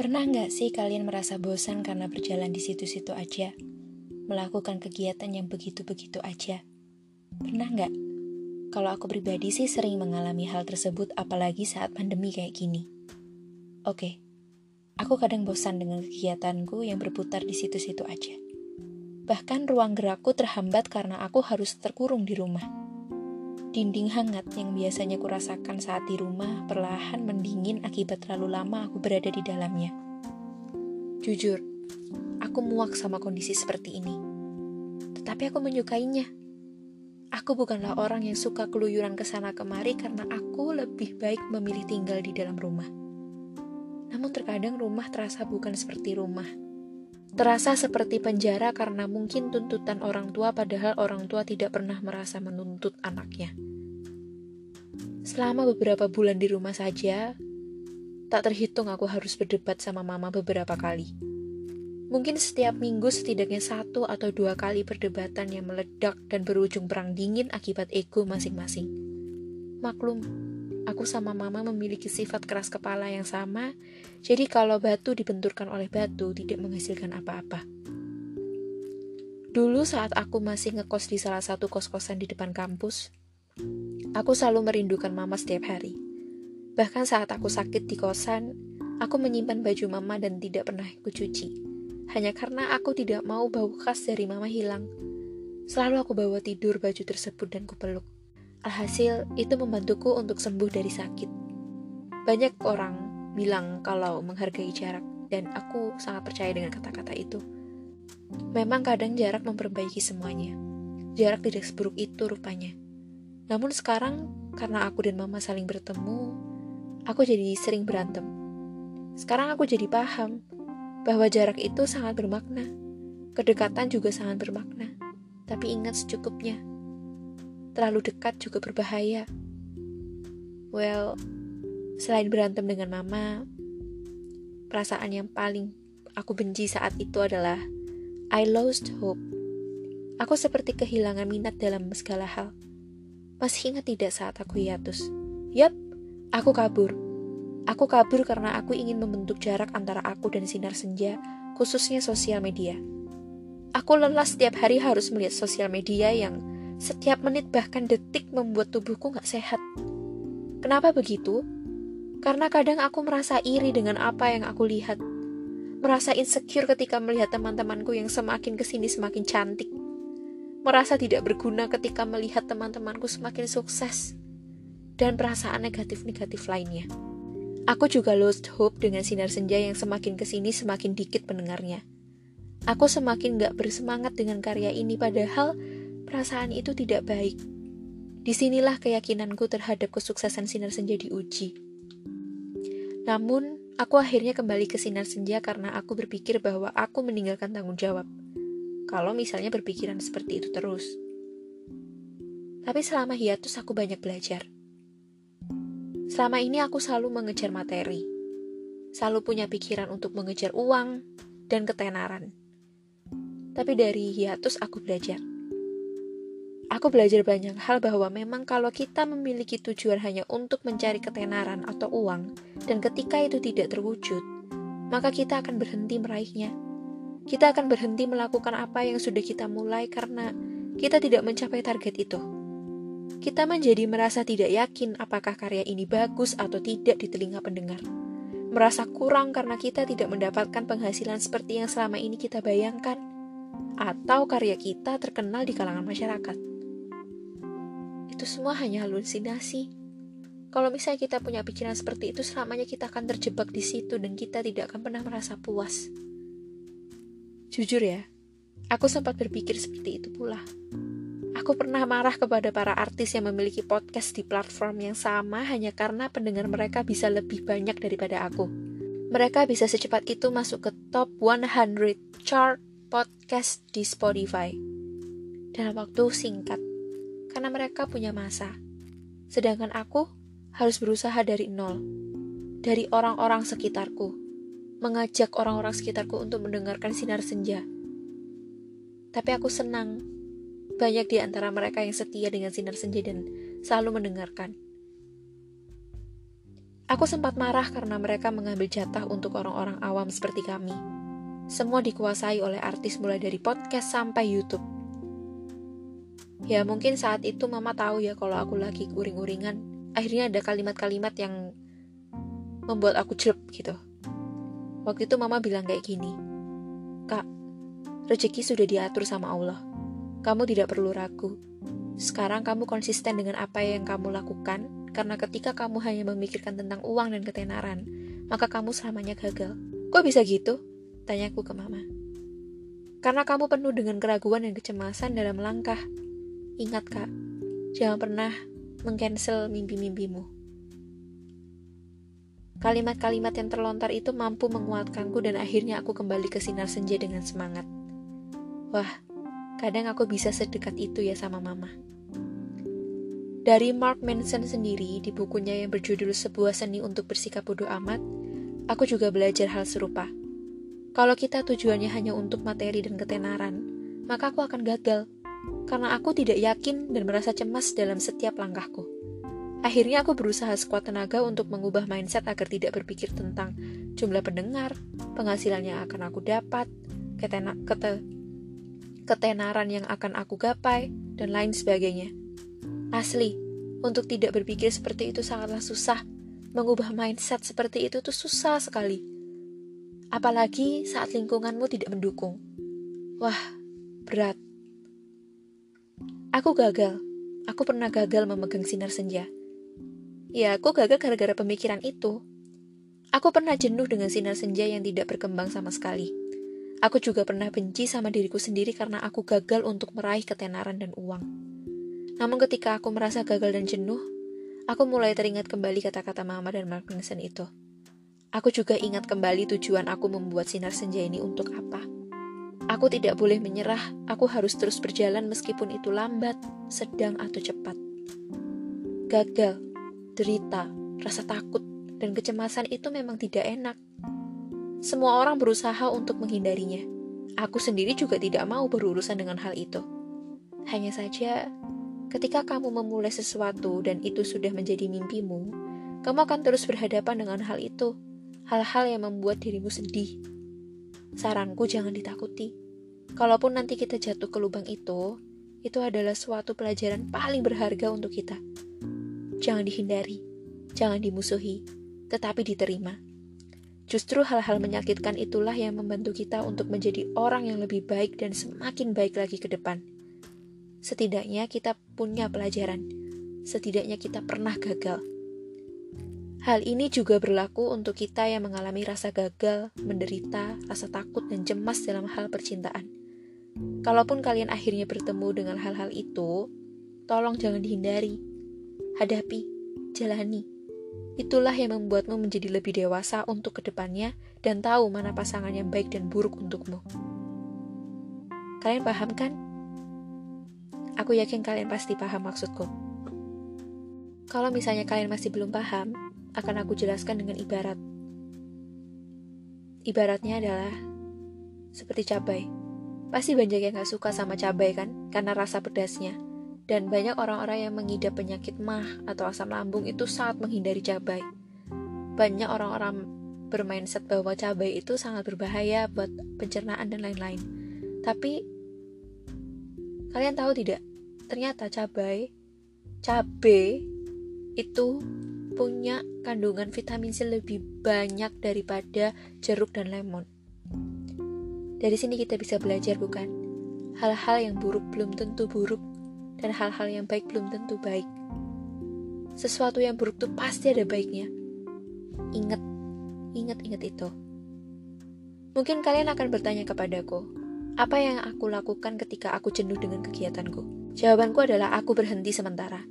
Pernah nggak sih kalian merasa bosan karena berjalan di situ-situ aja? Melakukan kegiatan yang begitu-begitu aja? Pernah nggak? Kalau aku pribadi sih sering mengalami hal tersebut apalagi saat pandemi kayak gini. Oke, aku kadang bosan dengan kegiatanku yang berputar di situ-situ aja. Bahkan ruang gerakku terhambat karena aku harus terkurung di rumah. Dinding hangat yang biasanya kurasakan saat di rumah perlahan mendingin akibat terlalu lama aku berada di dalamnya. Jujur, aku muak sama kondisi seperti ini. Tetapi aku menyukainya. Aku bukanlah orang yang suka keluyuran ke sana kemari karena aku lebih baik memilih tinggal di dalam rumah. Namun terkadang rumah terasa bukan seperti rumah. Terasa seperti penjara karena mungkin tuntutan orang tua padahal orang tua tidak pernah merasa menuntut anaknya. Selama beberapa bulan di rumah saja, tak terhitung aku harus berdebat sama mama beberapa kali. Mungkin setiap minggu setidaknya satu atau dua kali perdebatan yang meledak dan berujung perang dingin akibat ego masing-masing. Maklum, aku sama mama memiliki sifat keras kepala yang sama, jadi kalau batu dibenturkan oleh batu tidak menghasilkan apa-apa. Dulu saat aku masih ngekos di salah satu kos-kosan di depan kampus, aku selalu merindukan mama setiap hari. Bahkan saat aku sakit di kosan, aku menyimpan baju mama dan tidak pernah kucuci. Hanya karena aku tidak mau bau khas dari mama hilang. Selalu aku bawa tidur baju tersebut dan kupeluk. Alhasil, itu membantuku untuk sembuh dari sakit. Banyak orang bilang kalau menghargai jarak, dan aku sangat percaya dengan kata-kata itu. Memang kadang jarak memperbaiki semuanya. Jarak tidak seburuk itu rupanya. Namun sekarang, karena aku dan mama saling bertemu, aku jadi sering berantem. Sekarang aku jadi paham bahwa jarak itu sangat bermakna. Kedekatan juga sangat bermakna. Tapi ingat secukupnya terlalu dekat juga berbahaya. Well, selain berantem dengan mama, perasaan yang paling aku benci saat itu adalah I lost hope. Aku seperti kehilangan minat dalam segala hal. Masih ingat tidak saat aku hiatus? Yap, aku kabur. Aku kabur karena aku ingin membentuk jarak antara aku dan sinar senja, khususnya sosial media. Aku lelah setiap hari harus melihat sosial media yang setiap menit bahkan detik membuat tubuhku gak sehat. Kenapa begitu? Karena kadang aku merasa iri dengan apa yang aku lihat. Merasa insecure ketika melihat teman-temanku yang semakin ke sini semakin cantik. Merasa tidak berguna ketika melihat teman-temanku semakin sukses. Dan perasaan negatif-negatif lainnya. Aku juga lost hope dengan sinar senja yang semakin ke sini semakin dikit pendengarnya. Aku semakin gak bersemangat dengan karya ini padahal perasaan itu tidak baik. Di sinilah keyakinanku terhadap kesuksesan sinar senja diuji. Namun, aku akhirnya kembali ke sinar senja karena aku berpikir bahwa aku meninggalkan tanggung jawab. Kalau misalnya berpikiran seperti itu terus. Tapi selama hiatus aku banyak belajar. Selama ini aku selalu mengejar materi. Selalu punya pikiran untuk mengejar uang dan ketenaran. Tapi dari hiatus aku belajar Aku belajar banyak hal bahwa memang kalau kita memiliki tujuan hanya untuk mencari ketenaran atau uang, dan ketika itu tidak terwujud, maka kita akan berhenti meraihnya. Kita akan berhenti melakukan apa yang sudah kita mulai karena kita tidak mencapai target itu. Kita menjadi merasa tidak yakin apakah karya ini bagus atau tidak di telinga pendengar. Merasa kurang karena kita tidak mendapatkan penghasilan seperti yang selama ini kita bayangkan, atau karya kita terkenal di kalangan masyarakat itu semua hanya halusinasi. Kalau misalnya kita punya pikiran seperti itu, selamanya kita akan terjebak di situ dan kita tidak akan pernah merasa puas. Jujur ya, aku sempat berpikir seperti itu pula. Aku pernah marah kepada para artis yang memiliki podcast di platform yang sama hanya karena pendengar mereka bisa lebih banyak daripada aku. Mereka bisa secepat itu masuk ke top 100 chart podcast di Spotify dalam waktu singkat karena mereka punya masa. Sedangkan aku harus berusaha dari nol, dari orang-orang sekitarku, mengajak orang-orang sekitarku untuk mendengarkan sinar senja. Tapi aku senang, banyak di antara mereka yang setia dengan sinar senja dan selalu mendengarkan. Aku sempat marah karena mereka mengambil jatah untuk orang-orang awam seperti kami. Semua dikuasai oleh artis mulai dari podcast sampai YouTube. Ya mungkin saat itu mama tahu ya kalau aku lagi uring-uringan. Akhirnya ada kalimat-kalimat yang membuat aku jelek gitu. Waktu itu mama bilang kayak gini, Kak, rezeki sudah diatur sama Allah. Kamu tidak perlu ragu. Sekarang kamu konsisten dengan apa yang kamu lakukan, karena ketika kamu hanya memikirkan tentang uang dan ketenaran, maka kamu selamanya gagal. Kok bisa gitu? Tanyaku ke mama. Karena kamu penuh dengan keraguan dan kecemasan dalam langkah. Ingat kak, jangan pernah mengcancel mimpi-mimpimu. Kalimat-kalimat yang terlontar itu mampu menguatkanku dan akhirnya aku kembali ke sinar senja dengan semangat. Wah, kadang aku bisa sedekat itu ya sama mama. Dari Mark Manson sendiri di bukunya yang berjudul Sebuah Seni untuk Bersikap Bodoh Amat, aku juga belajar hal serupa. Kalau kita tujuannya hanya untuk materi dan ketenaran, maka aku akan gagal karena aku tidak yakin dan merasa cemas dalam setiap langkahku. Akhirnya aku berusaha sekuat tenaga untuk mengubah mindset agar tidak berpikir tentang jumlah pendengar, penghasilan yang akan aku dapat, ketena, kete, ketenaran yang akan aku gapai, dan lain sebagainya. Asli, untuk tidak berpikir seperti itu sangatlah susah. Mengubah mindset seperti itu tuh susah sekali. Apalagi saat lingkunganmu tidak mendukung. Wah, berat. Aku gagal. Aku pernah gagal memegang sinar senja. Ya, aku gagal gara-gara pemikiran itu. Aku pernah jenuh dengan sinar senja yang tidak berkembang sama sekali. Aku juga pernah benci sama diriku sendiri karena aku gagal untuk meraih ketenaran dan uang. Namun ketika aku merasa gagal dan jenuh, aku mulai teringat kembali kata-kata Mama dan Mark Manson itu. Aku juga ingat kembali tujuan aku membuat sinar senja ini untuk apa. Aku tidak boleh menyerah, aku harus terus berjalan meskipun itu lambat, sedang, atau cepat. Gagal, derita, rasa takut, dan kecemasan itu memang tidak enak. Semua orang berusaha untuk menghindarinya. Aku sendiri juga tidak mau berurusan dengan hal itu. Hanya saja, ketika kamu memulai sesuatu dan itu sudah menjadi mimpimu, kamu akan terus berhadapan dengan hal itu, hal-hal yang membuat dirimu sedih. Saranku jangan ditakuti. Kalaupun nanti kita jatuh ke lubang itu, itu adalah suatu pelajaran paling berharga untuk kita jangan dihindari, jangan dimusuhi, tetapi diterima. Justru hal-hal menyakitkan itulah yang membantu kita untuk menjadi orang yang lebih baik dan semakin baik lagi ke depan. Setidaknya kita punya pelajaran, setidaknya kita pernah gagal. Hal ini juga berlaku untuk kita yang mengalami rasa gagal, menderita, rasa takut, dan cemas dalam hal percintaan. Kalaupun kalian akhirnya bertemu dengan hal-hal itu, tolong jangan dihindari, hadapi, jalani. Itulah yang membuatmu menjadi lebih dewasa untuk ke depannya dan tahu mana pasangan yang baik dan buruk untukmu. Kalian paham kan? Aku yakin kalian pasti paham maksudku. Kalau misalnya kalian masih belum paham, akan aku jelaskan dengan ibarat. Ibaratnya adalah seperti cabai. Pasti banyak yang gak suka sama cabai kan, karena rasa pedasnya. Dan banyak orang-orang yang mengidap penyakit mah atau asam lambung itu sangat menghindari cabai. Banyak orang-orang bermain set bahwa cabai itu sangat berbahaya buat pencernaan dan lain-lain. Tapi kalian tahu tidak? Ternyata cabai cabai itu punya kandungan vitamin C lebih banyak daripada jeruk dan lemon. Dari sini kita bisa belajar bukan? Hal-hal yang buruk belum tentu buruk dan hal-hal yang baik belum tentu baik. Sesuatu yang buruk tuh pasti ada baiknya. Ingat, ingat, ingat itu. Mungkin kalian akan bertanya kepadaku, apa yang aku lakukan ketika aku jenuh dengan kegiatanku? Jawabanku adalah aku berhenti sementara.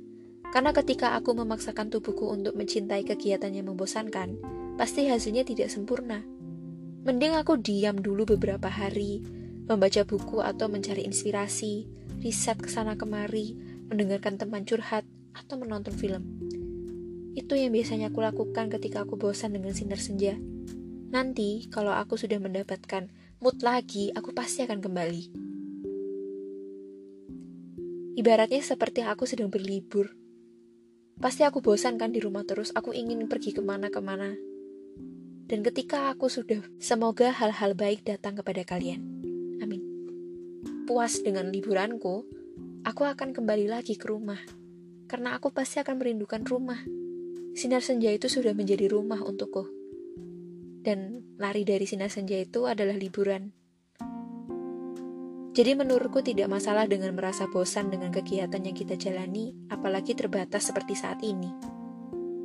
Karena ketika aku memaksakan tubuhku untuk mencintai kegiatan yang membosankan, pasti hasilnya tidak sempurna. Mending aku diam dulu beberapa hari, membaca buku atau mencari inspirasi, riset ke sana kemari, mendengarkan teman curhat, atau menonton film. Itu yang biasanya aku lakukan ketika aku bosan dengan sinar senja. Nanti, kalau aku sudah mendapatkan mood lagi, aku pasti akan kembali. Ibaratnya seperti aku sedang berlibur. Pasti aku bosan kan di rumah terus, aku ingin pergi ke mana-kemana. Dan ketika aku sudah, semoga hal-hal baik datang kepada kalian. Amin. Puas dengan liburanku, aku akan kembali lagi ke rumah. Karena aku pasti akan merindukan rumah. Sinar senja itu sudah menjadi rumah untukku. Dan lari dari sinar senja itu adalah liburan. Jadi menurutku tidak masalah dengan merasa bosan dengan kegiatan yang kita jalani, apalagi terbatas seperti saat ini.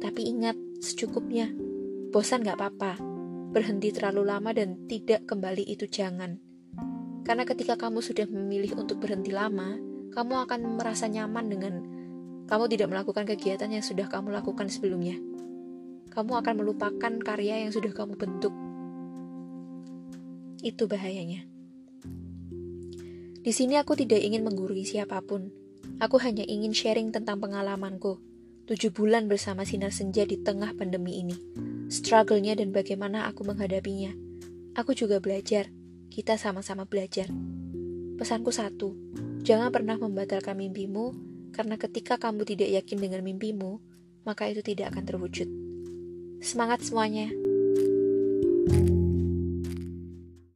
Tapi ingat, secukupnya. Bosan gak apa-apa. Berhenti terlalu lama dan tidak kembali itu jangan. Karena ketika kamu sudah memilih untuk berhenti lama, kamu akan merasa nyaman dengan kamu tidak melakukan kegiatan yang sudah kamu lakukan sebelumnya. Kamu akan melupakan karya yang sudah kamu bentuk. Itu bahayanya. Di sini aku tidak ingin menggurui siapa pun. Aku hanya ingin sharing tentang pengalamanku. Tujuh bulan bersama sinar senja di tengah pandemi ini. Struggle-nya dan bagaimana aku menghadapinya. Aku juga belajar. Kita sama-sama belajar. Pesanku satu, jangan pernah membatalkan mimpimu, karena ketika kamu tidak yakin dengan mimpimu, maka itu tidak akan terwujud. Semangat semuanya!